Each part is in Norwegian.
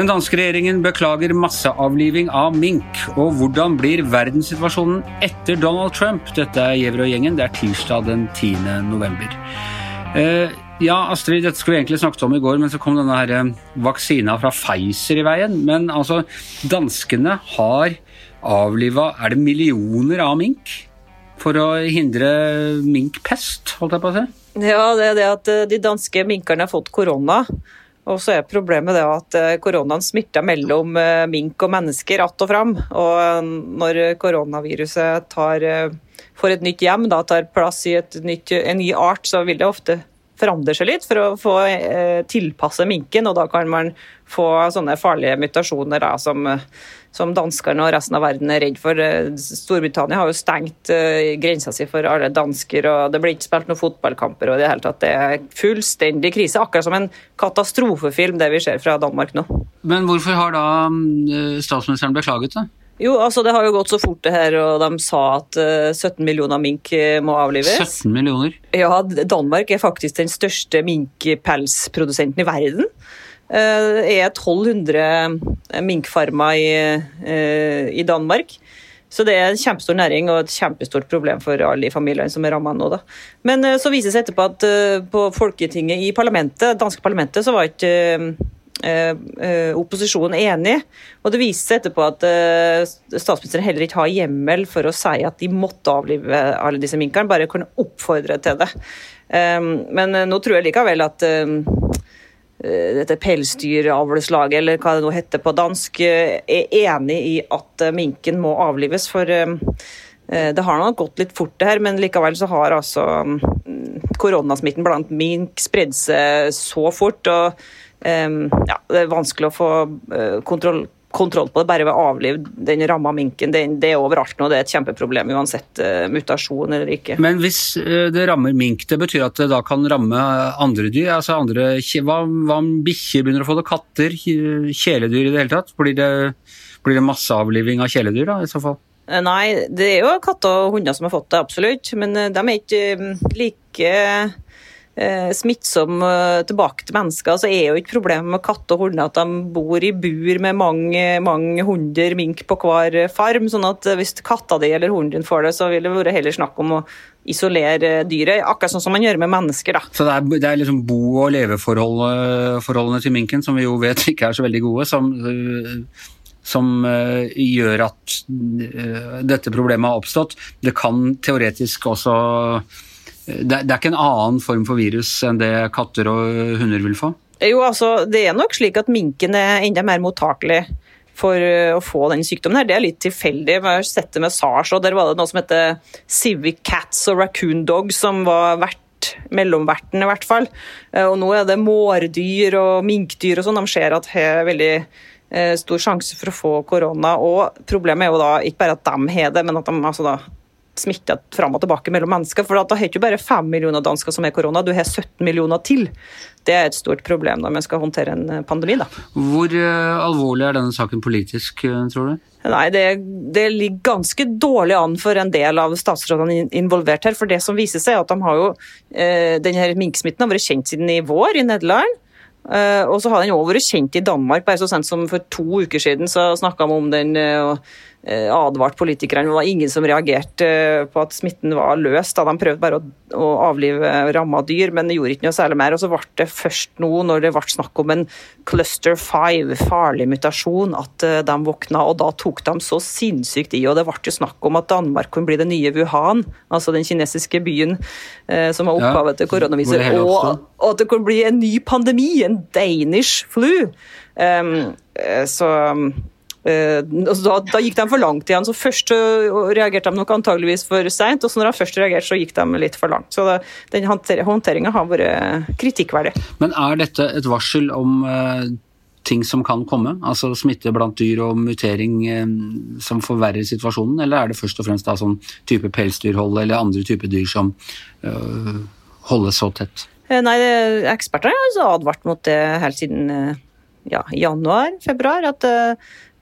Den danske regjeringen beklager masseavliving av mink. Og hvordan blir verdenssituasjonen etter Donald Trump? Dette er Gjever og gjengen. Det er tirsdag den 10. november. Eh, ja, Astrid, dette skulle vi egentlig snakket om i går, men så kom denne her eh, vaksina fra Pfizer i veien. Men altså, danskene har avliva Er det millioner av mink? For å hindre minkpest, holdt jeg på å si? Ja, det er det at eh, de danske minkene har fått korona. Og så er problemet det at eh, koronaen smitter mellom eh, mink og mennesker att og fram. Og når koronaviruset tar, får et nytt hjem, da tar plass i nytt, en ny art, så vil det ofte forandre seg litt for å få tilpasse minken, og da kan man få sånne farlige mutasjoner da, som som danskene og resten av verden er redd for. Eh, Storbritannia har jo stengt uh, grensa si for alle dansker, og det blir ikke spilt noen fotballkamper. og Det hele tatt det er fullstendig krise, akkurat som en katastrofefilm det vi ser fra Danmark nå. Men hvorfor har da uh, statsministeren beklaget det? Jo, altså Det har jo gått så fort, det her, og de sa at 17 millioner mink må avlives. 17 millioner? Ja, Danmark er faktisk den største minkpelsprodusenten i verden. Eh, er 1200 minkfarmer i, eh, i, Danmark. Så det er en kjempestor næring og et kjempestort problem for alle de familiene som er rammet nå. Da. Men eh, så vises det etterpå at på Folketinget i parlamentet, danske parlamentet så var ikke opposisjonen enig. Og det viste seg etterpå at statsministeren heller ikke har hjemmel for å si at de måtte avlive alle disse minkene, bare kunne oppfordre til det. Men nå tror jeg likevel at Eh, dette pelsdyravleslaget, eller hva det nå heter på dansk, eh, er enig i at eh, minken må avlives. For det har nok gått litt fort, det her, men likevel så har altså mm, koronasmitten blant mink spredd seg så fort. og ja, Det er vanskelig å få kontroll kontroll på det bare ved å avlive den ramma minken. Det, det, er overalt nå, det er et kjempeproblem uansett uh, mutasjon eller ikke. Men hvis uh, det rammer mink, det betyr at det da kan ramme andre dyr? altså andre, Hva, hva om bikkjer begynner å få det? Katter? Kjæledyr i det hele tatt? Blir det, blir det masseavliving av kjæledyr da, i så fall? Eh, nei, det er jo katter og hunder som har fått det, absolutt. Men de er ikke like smittsom eh, tilbake til mennesker, så er jo ikke problemet med katter og hunder at de bor i bur med mange, mange hunder mink på hver farm. sånn at eh, hvis katta di eller hunden din får det, så vil det være heller snakk om å isolere dyret, akkurat sånn som man gjør med mennesker. da. Så det er, det er liksom bo- og leveforholdene til minken, som vi jo vet ikke er så veldig gode, som, som gjør at dette problemet har oppstått. Det kan teoretisk også det, er ikke en annen form for virus enn det katter og hunder vil få? Jo, altså, Det er nok slik at minken er enda mer mottakelig for eh, å få den sykdommen. her. Det er litt tilfeldig. Vi har sett det med SARS, og der var det noe som heter Civic Cats og Raccoon Dogs, som var vert, mellomverten i hvert fall. Eh, og nå er det mårdyr og minkdyr og sånn. De ser at det er veldig eh, stor sjanse for å få korona. Og problemet er jo da ikke bare at de har det, men at de altså da smitta fram og tilbake mellom mennesker. For da har ikke bare 5 millioner dansker som er korona, du har 17 millioner til. Det er et stort problem når man skal håndtere en eh, pandemi. Da. Hvor uh, alvorlig er denne saken politisk, uh, tror du? Nei, det, det, ligger ganske dårlig an for en del av statsrådene involvert her. For det som viser seg, er at de har jo, denne minksmitten har vært kjent siden i vår i Nederland. Og så har den også vært kjent i Danmark. Bare så sent som for to uker siden så snakka vi om den. Eh, advart politikerne. Det var ingen som reagerte eh, på at smitten var løst. Da de prøvde bare å, å avlive ramma dyr, men det gjorde ikke noe særlig mer. Og så ble det først nå, når det ble snakk om en cluster five, farlig mutasjon, at eh, de våkna. Og da tok de så sinnssykt i. Og det ble jo snakk om at Danmark kunne bli det nye Wuhan, altså den kinesiske byen eh, som har opphavet ja, til koronaviruset. Og, og, at det kunne bli en ny pandemi, en Danish flu. Um, så Uh, da, da, gikk de for langt igjen. så Først uh, reagerte de nok antageligvis for seint, og så når de først reagerte, så gikk de litt for langt. Så det, den håndteringa har vært kritikkverdig. Men er dette et varsel om uh, ting som kan komme? Altså smitte blant dyr og mutering som forverrer situasjonen, eller er det først og fremst da sånn type pelsdyrhold eller andre typer dyr som holdes så tett? Nei, Eksperter har altså advart mot det helt siden ja, januar-februar. at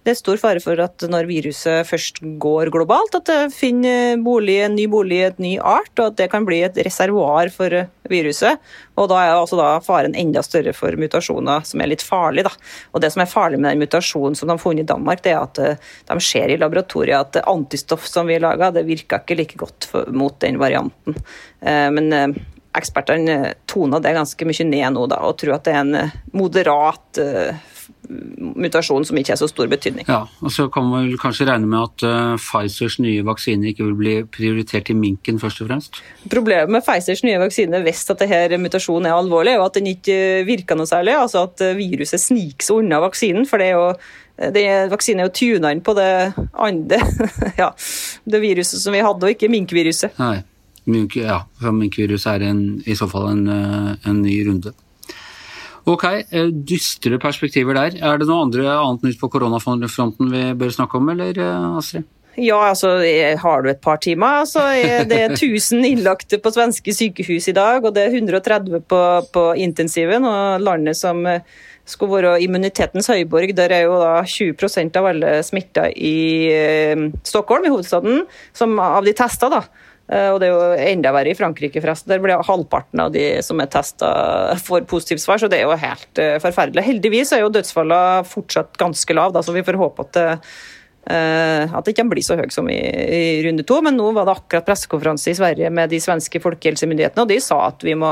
Det er stor fare for at når viruset først går globalt, at det finner bolig, en ny bolig et ny art, og at det kan bli et reservoar for viruset. Og da er altså da faren enda større for mutasjoner som er litt farlig. Da. Og det som er farlig med den mutasjonen som de har funnet i Danmark, det er at eh, de ser i laboratoriet at antistoff som vi laga, det virka ikke like godt for, mot den varianten. Eh, men eh, ekspertene toner det ganske mye ned nå, da, og tror at det er en moderat mutasjon som ikke er så stor betydning. Ja, og Så kan man kanskje regne med at uh, Pfizers nye vaksine ikke vil bli prioritert i minken, først og fremst? Problemet med Pfizers nye vaksine, hvis at denne mutasjonen er alvorlig, er at den ikke virker noe særlig. Altså at viruset sniker seg unna vaksinen. for det er jo det, Vaksinen er jo tuna inn på det andre ja, det viruset som vi hadde, og ikke minkviruset. Nei, mink, ja, minkviruset er en, i så fall en, eh, en ny runde. Ok, eh, dystre perspektiver der. Er det noe andre, annet nytt på koronafronten vi bør snakke om, eller eh, Astrid? Ja, altså har du et par timer, så er det 1000 innlagte på svenske sykehus i dag, og det er 130 på, på intensiven. Og landet som eh, skulle være immunitetens høyborg, der er jo da 20% av alle smitta i Stockholm, i hovedstaden, som av de testa, da. Eh, og det er jo enda verre i Frankrike, forresten. Der blir halvparten av de som er testa, får positivt svar, så det er jo helt eh, forferdelig. Heldigvis er jo dødsfallene fortsatt ganske lave, så vi får håpe at det Eh, at det ikke blir så høy som i, i, runde to. Men nå var det akkurat pressekonferanse i Sverige med de svenske folkehelsemyndighetene, og de sa at vi må,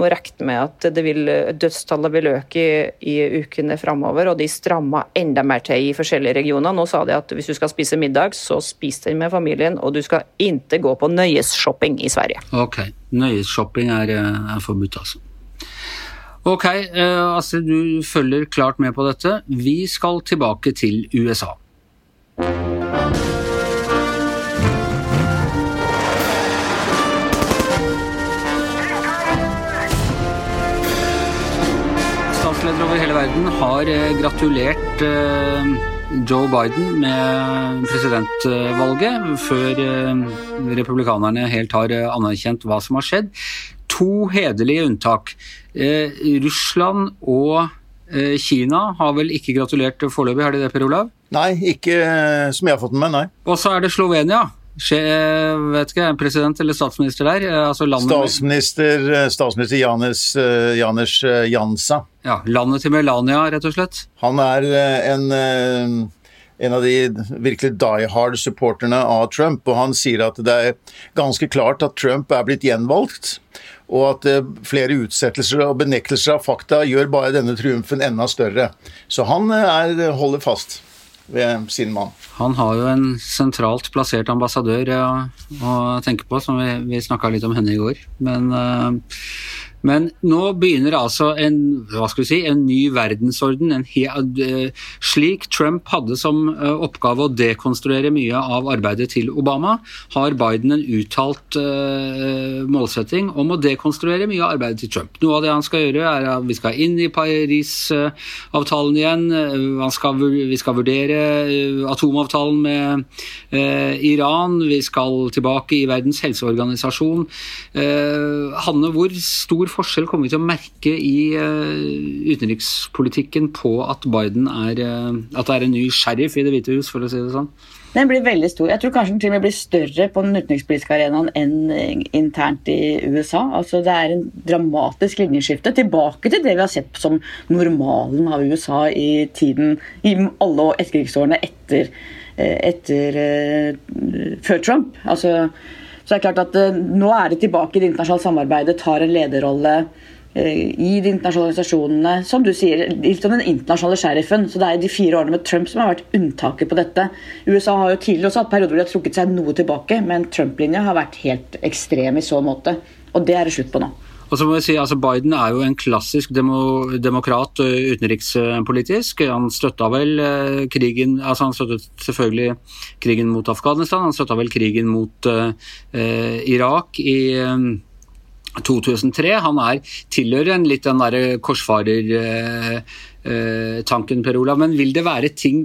må regne med at det vil, dødstallet vil øke i, i ukene framover. Og de stramma enda mer til i forskjellige regioner. Nå sa de at hvis du skal spise middag, så spis den med familien, og du skal ikke gå på nøyesshopping i Sverige. Ok, nøyesshopping er, er forbudt, altså. Ok, eh, Astrid, du følger klart med på dette. Vi skal tilbake til USA. Hele verden har eh, gratulert eh, Joe Biden med presidentvalget, før eh, republikanerne helt har anerkjent hva som har skjedd. To hederlige unntak. Russland og Kina har vel ikke gratulert foreløpig, har de det, Per Olav? Nei, ikke som jeg har fått med meg, nei. Og så er det Slovenia. Vet ikke, President eller statsminister der? Eh, altså statsminister, eh, statsminister Janes, Janers Jansa. Ja, Landet til Melania, rett og slett? Han er en, en av de virkelig die hard supporterne av Trump. Og han sier at det er ganske klart at Trump er blitt gjenvalgt. Og at flere utsettelser og benektelser av fakta gjør bare denne triumfen enda større. Så han er, holder fast ved sin mann. Han har jo en sentralt plassert ambassadør å, å tenke på, som vi, vi snakka litt om henne i går. Men uh, men nå begynner altså en, hva skal vi si, en ny verdensorden. En he, uh, slik Trump hadde som uh, oppgave å dekonstruere mye av arbeidet til Obama, har Biden en uttalt uh, målsetting om å dekonstruere mye av arbeidet til Trump. Noe av det han skal gjøre, er at vi skal inn i Paris-avtalen igjen. Skal, vi skal vurdere atomavtalen med Iran. Vi skal tilbake i Verdens helseorganisasjon. Hanne, hvor stor forskjell kommer vi til å merke i uh, utenrikspolitikken på at Biden er uh, At det er en ny sheriff i Det hvite hus, for å si det sånn? Den blir veldig stor. Jeg tror kanskje den til og med blir større på den utenrikspolitiske arenaen enn internt i USA. Altså Det er en dramatisk linjeskifte tilbake til det vi har sett som normalen av USA i tiden i alle etterkrigsårene etter, eh, etter før Trump. Altså så det er klart at uh, Nå er det tilbake i det internasjonale samarbeidet, tar en lederrolle uh, i de internasjonale organisasjonene. Som du sier, litt som den internasjonale sheriffen. Så det er de fire årene med Trump som har vært unntaket på dette. USA har jo tidligere også hatt perioder hvor de har trukket seg noe tilbake, men Trump-linja har vært helt ekstrem i så måte. Og det er det slutt på nå. Og så må jeg si, altså Biden er jo en klassisk demo, demokrat utenrikspolitisk. Han støtta vel krigen altså Han støttet selvfølgelig krigen mot Afghanistan, han støtta vel krigen mot uh, Irak i um, 2003. Han er, tilhører en litt den derre korsfarertanken, uh, uh, Per Olav. Men vil det være ting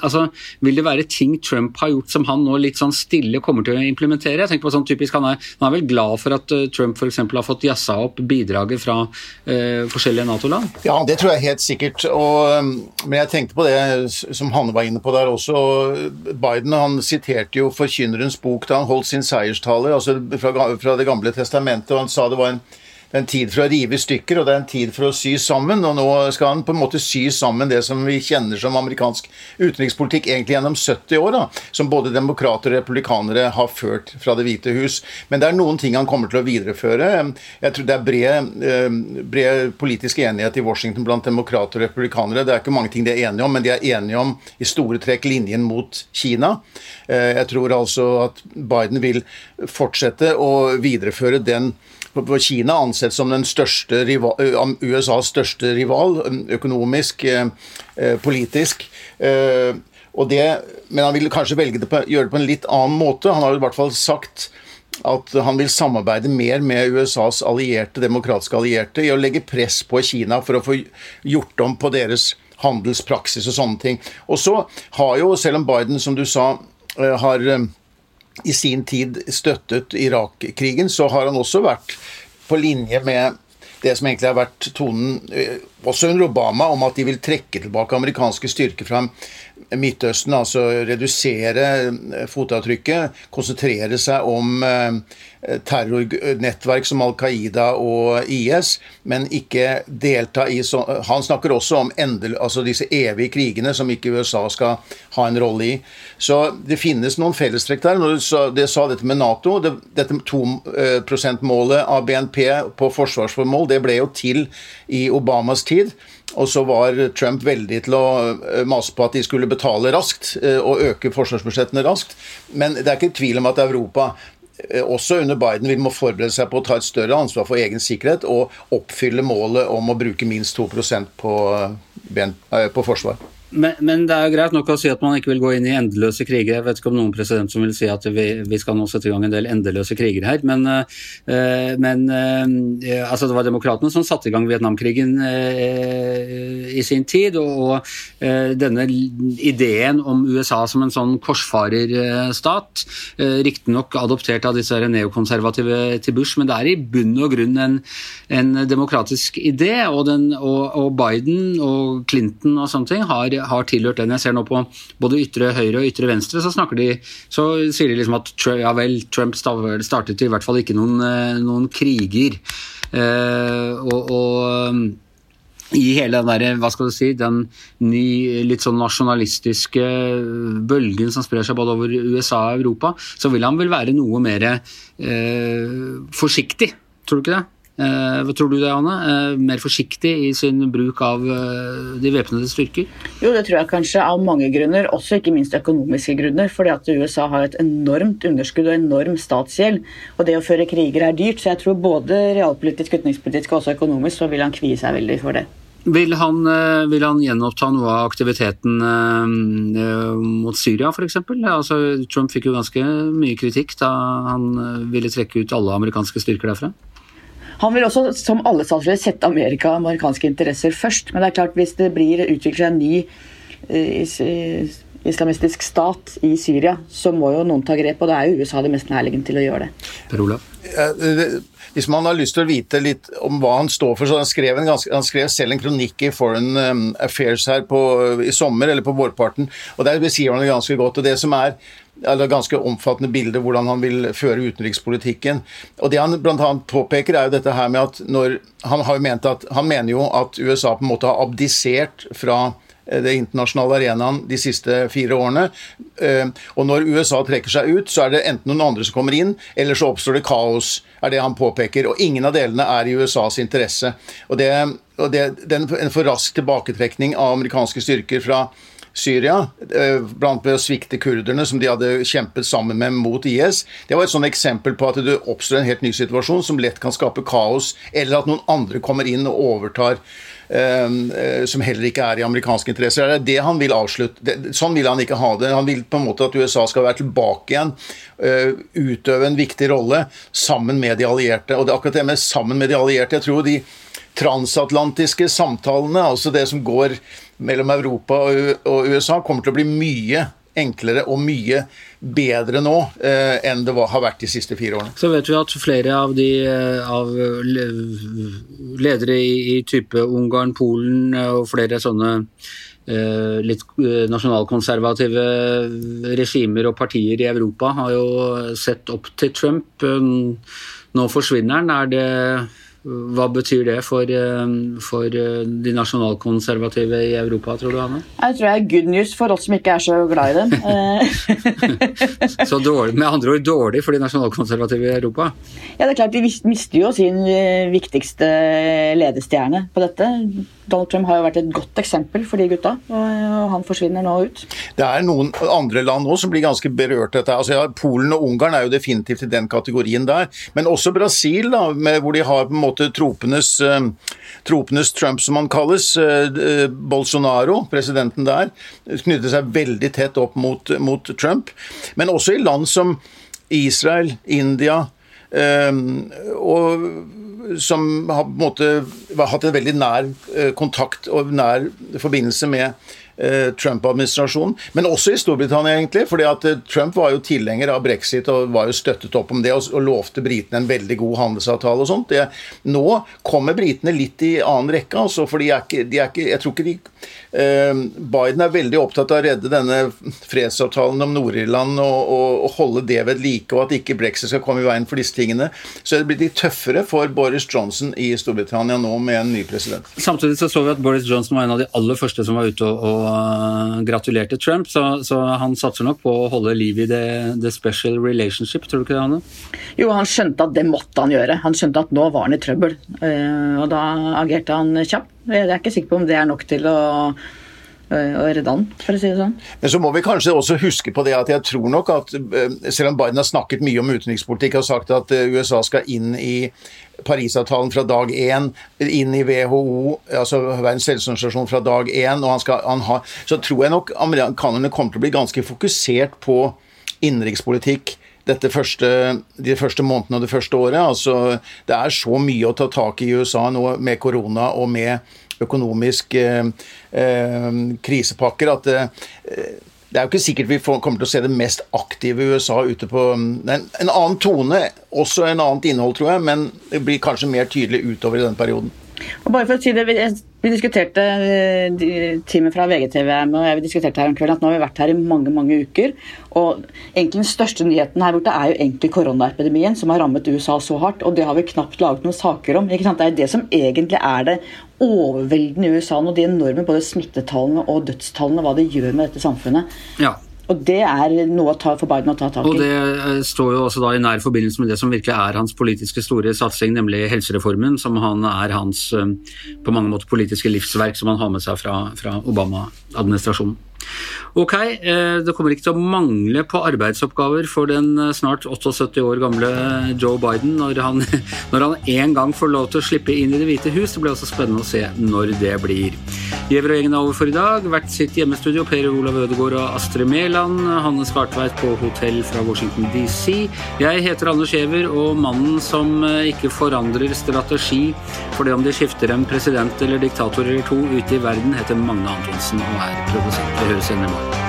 altså, Vil det være ting Trump har gjort som han nå litt sånn stille kommer til å implementere? Jeg tenker på sånn typisk, Han er, han er vel glad for at uh, Trump f.eks. har fått jazza opp bidraget fra uh, forskjellige Nato-land? Ja, det tror jeg helt sikkert. Og, um, men jeg tenkte på det som Hanne var inne på der også. Biden han siterte jo Forkynnerens bok da han holdt sin seierstale altså fra, fra Det gamle testamentet, og han sa det var en en tid for å rive i stykker, og det er en tid for å sy sammen. Og nå skal han på en måte sy sammen det som vi kjenner som amerikansk utenrikspolitikk egentlig gjennom 70 år, da, som både demokrater og republikanere har ført fra Det hvite hus. Men det er noen ting han kommer til å videreføre. Jeg tror det er bred, eh, bred politisk enighet i Washington blant demokrater og republikanere. Det er ikke mange ting de er enige om, men de er enige om i store trekk linjen mot Kina. Eh, jeg tror altså at Biden vil fortsette å videreføre den Kina ansett som den største rival, USAs største rival, økonomisk, politisk. Det, men han vil kanskje velge det på, gjøre det på en litt annen måte. Han har i hvert fall sagt at han vil samarbeide mer med USAs allierte, demokratiske allierte i å legge press på Kina for å få gjort om på deres handelspraksis og sånne ting. Og så har jo, selv om Biden, som du sa, har i sin tid støttet Irak-krigen, så har han også vært på linje med det som egentlig har vært tonen eh, også under Obama, om at de vil trekke tilbake amerikanske styrker fra Midtøsten, altså redusere eh, fotavtrykket, konsentrere seg om eh, terrornettverk som Al Qaida og IS, men ikke delta i sånn Han snakker også om endel, altså disse evige krigene som ikke USA skal ha en rolle i. Så det finnes noen fellestrekk der. Når du sa, det sa dette med Nato, det, dette 2 %-målet av BNP på forsvarsformål, det ble jo til i Obamas tid. Og så var Trump veldig til å eh, mase på at de skulle betale raskt eh, og øke forsvarsbudsjettene raskt. Men det er ikke tvil om at Europa eh, også under Biden vil må forberede seg på å ta et større ansvar for egen sikkerhet og oppfylle målet om å bruke minst 2% på, på forsvar. Men, men, det er greit nok å si at man ikke vil gå inn i endeløse kriger. Jeg vet ikke om noen president som vil si at vi, vi skal nå sette i gang en del endeløse kriger her. Men, uh, men uh, altså det var demokratene som satte i gang Vietnamkrigen uh, i sin tid. Og, denne ideen om USA som en sånn korsfarerstat, riktignok adoptert av disse neokonservative til Bush, men det er i bunn og grunn en, en demokratisk idé. Og, den, og, og Biden og Clinton og sånne ting har har tilhørt den. Jeg ser nå på både ytre høyre og ytre venstre, så, de, så sier de liksom at ja vel, Trump startet i hvert fall ikke noen, eh, noen kriger. Uh, og, og i hele den der, hva skal du si, den ny, litt sånn nasjonalistiske bølgen som sprer seg både over USA og Europa, så vil han vel være noe mer eh, forsiktig, tror du ikke det? Eh, hva tror du det, Anne? Eh, mer forsiktig i sin bruk av eh, de væpnede styrker? Jo, det tror jeg kanskje av mange grunner, også ikke minst økonomiske grunner. fordi at USA har et enormt underskudd og enorm statsgjeld. Og det å føre kriger er dyrt, så jeg tror både realpolitisk, utenrikspolitisk og også økonomisk så vil han kvie seg veldig for det. Vil han, vil han, gjenoppta noe av aktiviteten mot Syria f.eks.? Altså, Trump fikk jo ganske mye kritikk da han ville trekke ut alle amerikanske styrker derfra. Han vil også, som alle statsledere, sette Amerika og amerikanske interesser først. Men det er klart, hvis det blir utviklet seg en ny eh, islamistisk stat i Syria, så må jo noen ta grep, og det er jo USA det mest nærliggende til å gjøre det. Per Olav? Hvis man har lyst til å vite litt om hva han står for, så han skrev, ganske, han skrev selv en kronikk i Foreign um, Affairs her på, i sommer, eller på vårparten, og der beskriver han det ganske godt. og det som er eller ganske omfattende bilde hvordan han vil føre utenrikspolitikken. Og Det han bl.a. påpeker, er jo dette her med at når Han har ment at, han mener jo at USA på en måte har abdisert fra eh, det internasjonale arenaen de siste fire årene. Eh, og når USA trekker seg ut, så er det enten noen andre som kommer inn, eller så oppstår det kaos, er det han påpeker. Og ingen av delene er i USAs interesse. Og det, og det, den, En for rask tilbaketrekning av amerikanske styrker fra Syria, eh, blant ved å svikte kurderne, som de hadde kjempet sammen med mot IS. Det var et sånn eksempel på at det oppstår en helt ny situasjon som lett kan skape kaos, eller at noen andre kommer inn og overtar. Uh, uh, som heller ikke er i amerikanske interesser. Det er det han vil avslutte. Sånn vil han ikke ha det. Han vil på en måte at USA skal være tilbake igjen, uh, utøve en viktig rolle sammen med de allierte. Og det er akkurat det med sammen med de allierte. Jeg tror de transatlantiske samtalene, altså det som går mellom Europa og USA kommer til å bli mye enklere og mye bedre nå eh, enn det var, har vært de siste fire årene. Så vet vi at flere av de eh, av ledere i, i type Ungarn, Polen og flere sånne Uh, litt uh, nasjonalkonservative regimer og partier i Europa har jo sett opp til Trump. Uh, nå forsvinner han. Er det hva betyr det for, eh, for, eh, de nasjonalkonservative i Europa, tror du, Anne? Jeg tror det er good news for oss som ikke er så glad i dem. så dårlig, med andre ord dårlig for de nasjonalkonservative i Europa? Ja, det er klart De mister jo sin eh, viktigste ledestjerne på dette. Donald Trump har jo vært et godt eksempel for de gutta, og han forsvinner nå ut. Det er noen andre land også som blir ganske berørt av dette. Altså, ja, Polen og Ungarn er jo definitivt i den kategorien der, men også Brasil, da, med, hvor de har på en måte måte tropenes, eh, tropenes Trump, som han kalles. Eh, eh, Bolsonaro, presidenten der, knyttet seg veldig tett opp mot, mot Trump. Men også i land som Israel, India og som har på en måte hatt en veldig nær kontakt og nær forbindelse med Trump-administrasjonen, men også i Storbritannia, egentlig. fordi at eh, Trump var jo tilhenger av brexit og var jo støttet opp om det og, lovte britene en veldig god handelsavtale og sånt. Det, nå kommer britene litt i annen rekke, altså, for de er ikke, de er ikke, jeg tror ikke de Eh, Biden er veldig opptatt av å redde denne fredsavtalen om Nord-Irland og, og, og, holde det ved like, og at ikke brexit skal komme i veien for disse tingene. Så det blir litt tøffere for Boris Johnson i Storbritannia nå med en ny president. Samtidig så, så vi at Boris Johnson var en av de aller første som var ute og, gratulerte Trump, så, så, han satser nok på å holde liv i the, the special relationship, tror du ikke det, Anne? Jo, han skjønte at det måtte han gjøre. Han skjønte at nå var han i trøbbel, uh, og da agerte han kjapt. Jeg er ikke sikker på om det er nok til å å redde han, for å si det sånn. Men så må vi kanskje også huske på det at jeg tror nok at eh, selv om Biden har snakket mye om utenrikspolitikk og sagt at eh, USA skal inn i Parisavtalen fra dag én, inn i WHO, altså Verdens helseorganisasjon fra dag én, og han skal, han har, så tror jeg nok amerikanerne kommer til å bli ganske fokusert på innenrikspolitikk første, de første månedene og det første året. Altså, det er så mye å ta tak i i USA nå med korona og med økonomisk eh, eh, krisepakker at eh, det er jo ikke sikkert vi får, kommer til å se det mest aktive USA ute på en, en annen tone, også en annet innhold, tror jeg, men det blir kanskje mer tydelig utover i denne perioden. Og bare for å si det, Vi diskuterte teamet fra VGTV og jeg diskuterte her om kvelden at nå har vi vært her i mange mange uker. og egentlig Den største nyheten her borte er jo egentlig koronaepidemien som har rammet USA så hardt. og Det har vi knapt laget noen saker om. ikke sant? Det er det som egentlig er det overveldende i USA nå. De enorme både smittetallene og dødstallene, hva det gjør med dette samfunnet. Ja, og Det er noe for Biden å ta tak i. Og Det eh, står jo også da i nær forbindelse med det som virkelig er hans politiske store satsing, nemlig helsereformen, som han er hans eh, på mange måter politiske livsverk som han har med seg fra, fra Obama-administrasjonen. Ok, eh, det kommer ikke til å mangle på arbeidsoppgaver for den eh, snart 78 år gamle Joe Biden når han, når han en gang får lov til å slippe inn i Det hvite hus. Det blir også spennende å se når det blir. Giæver og gjengen er over for i dag. Hvert sitt hjemmestudio. Per Olav Ødegaard og Astrid Mæland. Hanne Skartveit på hotell fra Washington DC. Jeg heter Anders Giæver, og mannen som eh, ikke forandrer strategi for det om de skifter en president eller diktator eller to ute i verden, heter Magne Antonsen og er produsent. Det høres igjen i morgen.